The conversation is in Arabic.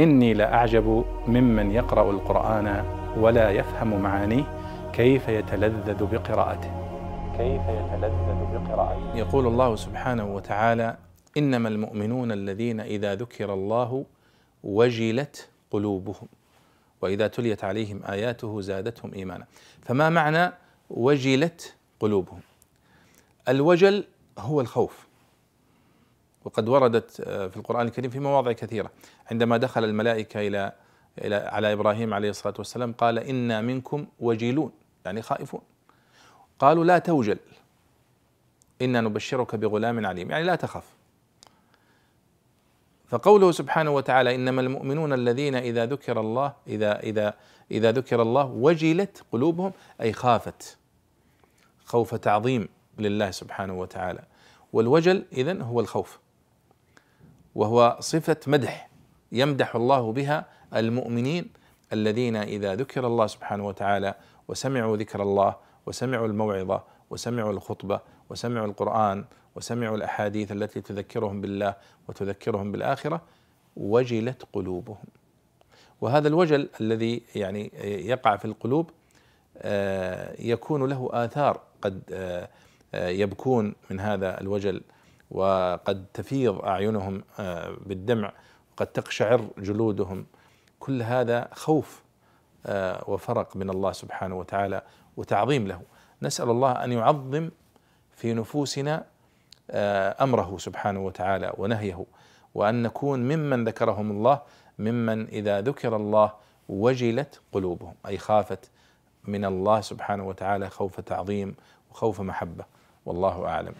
إني لأعجب ممن يقرأ القرآن ولا يفهم معانيه كيف يتلذذ بقراءته. كيف يتلذذ بقراءته. يقول الله سبحانه وتعالى إنما المؤمنون الذين إذا ذكر الله وجلت قلوبهم وإذا تليت عليهم آياته زادتهم إيمانا. فما معنى وجلت قلوبهم؟ الوجل هو الخوف. وقد وردت آه، في القرآن الكريم في مواضع كثيرة. عندما دخل الملائكة إلى إلى على إبراهيم عليه الصلاة والسلام قال إنا منكم وجيلون يعني خائفون. قالوا لا توجل إنا نبشرك بغلام عليم يعني لا تخف. فقوله سبحانه وتعالى إنما المؤمنون الذين إذا ذكر الله إذا إذا إذا ذكر الله وجلت قلوبهم أي خافت. خوف تعظيم لله سبحانه وتعالى. والوجل إذن هو الخوف. وهو صفة مدح يمدح الله بها المؤمنين الذين إذا ذكر الله سبحانه وتعالى وسمعوا ذكر الله وسمعوا الموعظة وسمعوا الخطبة وسمعوا القرآن وسمعوا الأحاديث التي تذكرهم بالله وتذكرهم بالآخرة وجلت قلوبهم. وهذا الوجل الذي يعني يقع في القلوب آه، يكون له آثار قد آه، آه، يبكون من هذا الوجل. وقد تفيض أعينهم آه، بالدمع وقد تقشعر جلودهم. كل هذا خوف آه، وفرق من الله سبحانه وتعالى وتعظيم له. نسأل الله أن يعظم في نفوسنا آه، أمره سبحانه وتعالى ونهيه وأن نكون ممن ذكرهم الله ممن إذا ذكر الله وجلت قلوبهم أي خافت من الله سبحانه وتعالى خوف تعظيم وخوف محبة. والله أعلم.